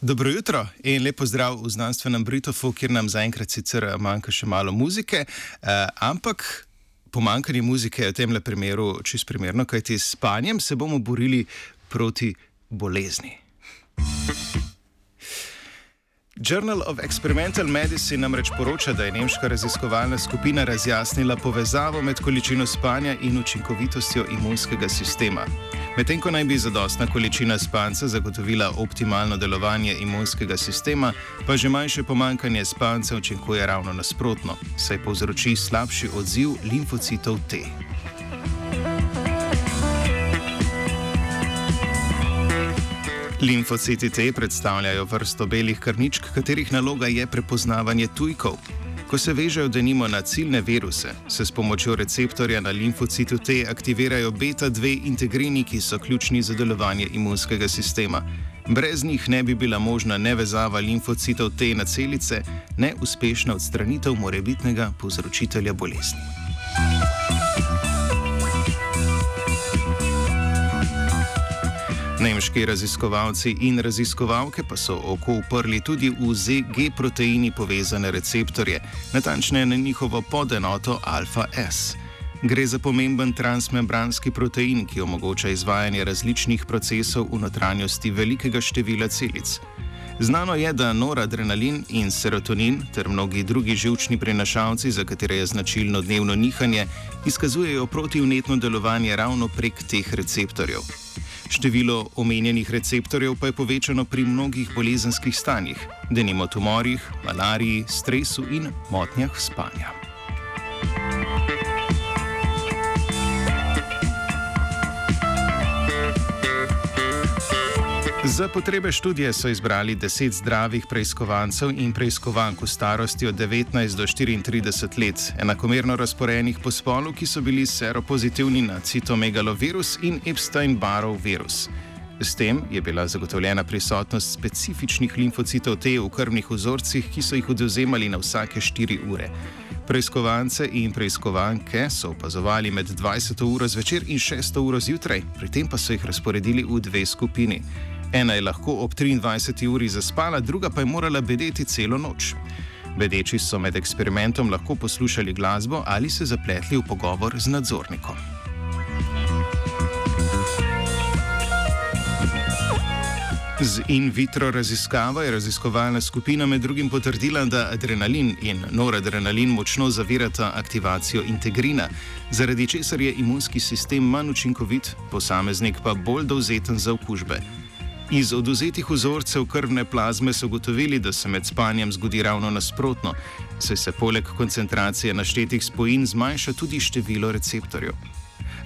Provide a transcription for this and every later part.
Dobro jutro in lepo zdrav v znanstvenem Britofu, kjer nam zaenkrat sicer manjka še malo muzike, eh, ampak pomankanje muzike je v tem primeru čist primerno, kajti s spanjem se bomo borili proti bolezni. Journal of Experimental Medicine namreč poroča, da je nemška raziskovalna skupina razjasnila povezavo med količino spanja in učinkovitostjo imunskega sistema. Medtem ko naj bi zadostna količina spanca zagotovila optimalno delovanje imunskega sistema, pa že manjše pomankanje spanca učinkuje ravno nasprotno, saj povzroči slabši odziv limfocitov T. Limfociti T predstavljajo vrsto belih krničk, katerih naloga je prepoznavanje tujkov. Ko se vežejo denimo na ciljne viruse, se s pomočjo receptorja na limfocitu T aktivirajo beta-2 integrini, ki so ključni za delovanje imunskega sistema. Brez njih ne bi bila možna nevezava limfocitov T na celice, ne uspešna odstranitev morebitnega povzročitelja bolezni. Nemški raziskovalci in raziskovalke pa so oko uprli tudi v ZG proteini povezane receptorje, natančneje na njihovo podenoto alfa-S. Gre za pomemben transmembranski protein, ki omogoča izvajanje različnih procesov v notranjosti velikega števila celic. Znano je, da noradrenalin in serotonin ter mnogi drugi živčni prenašalci, za katere je značilno dnevno nihanje, izkazujejo protivnetno delovanje ravno prek teh receptorjev. Število omenjenih receptorjev pa je povečano pri mnogih bolezenskih stanjih, denimo tumorjih, malariji, stresu in motnjah spanja. Za potrebe študije so izbrali deset zdravih preiskovancev in preiskovank v starosti od 19 do 34 let, enakomerno razporejenih po spolu, ki so bili seropozitivni na citomegalovirus in Epstein-Barrow virus. S tem je bila zagotovljena prisotnost specifičnih limfocitov T v krvnih vzorcih, ki so jih oduzemali na vsake 4 ure. Preiskovalce in preiskovanke so opazovali med 20. uro zvečer in 6. uro zjutraj, pri tem pa so jih razporedili v dve skupini. Ena je lahko ob 23. uri zaspala, druga pa je morala bedeti celo noč. Bedeči so med eksperimentom lahko poslušali glasbo ali se zapletli v pogovor z nadzornikom. Z in vitro raziskavo je raziskovalna skupina med drugim potrdila, da adrenalin in noradrenalin močno zavirata aktivacijo integrina, zaradi česar je imunski sistem manj učinkovit, posameznik pa bolj dovzeten za okužbe. Iz oduzetih vzorcev krvne plazme so ugotovili, da se med spanjem zgodi ravno nasprotno, saj se poleg koncentracije naštetih spojin zmanjša tudi število receptorjev.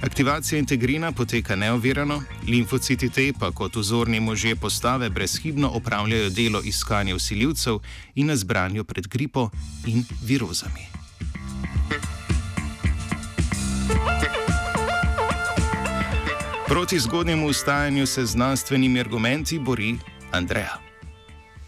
Aktivacija integrina poteka neovirano, limfociti T pa kot vzorni možje postave brezhibno opravljajo delo iskanja usiljivcev in na zbranju pred gripo in virozami. Proti zgodnjemu ustajanju se znanstvenimi argumenti bori Andreja.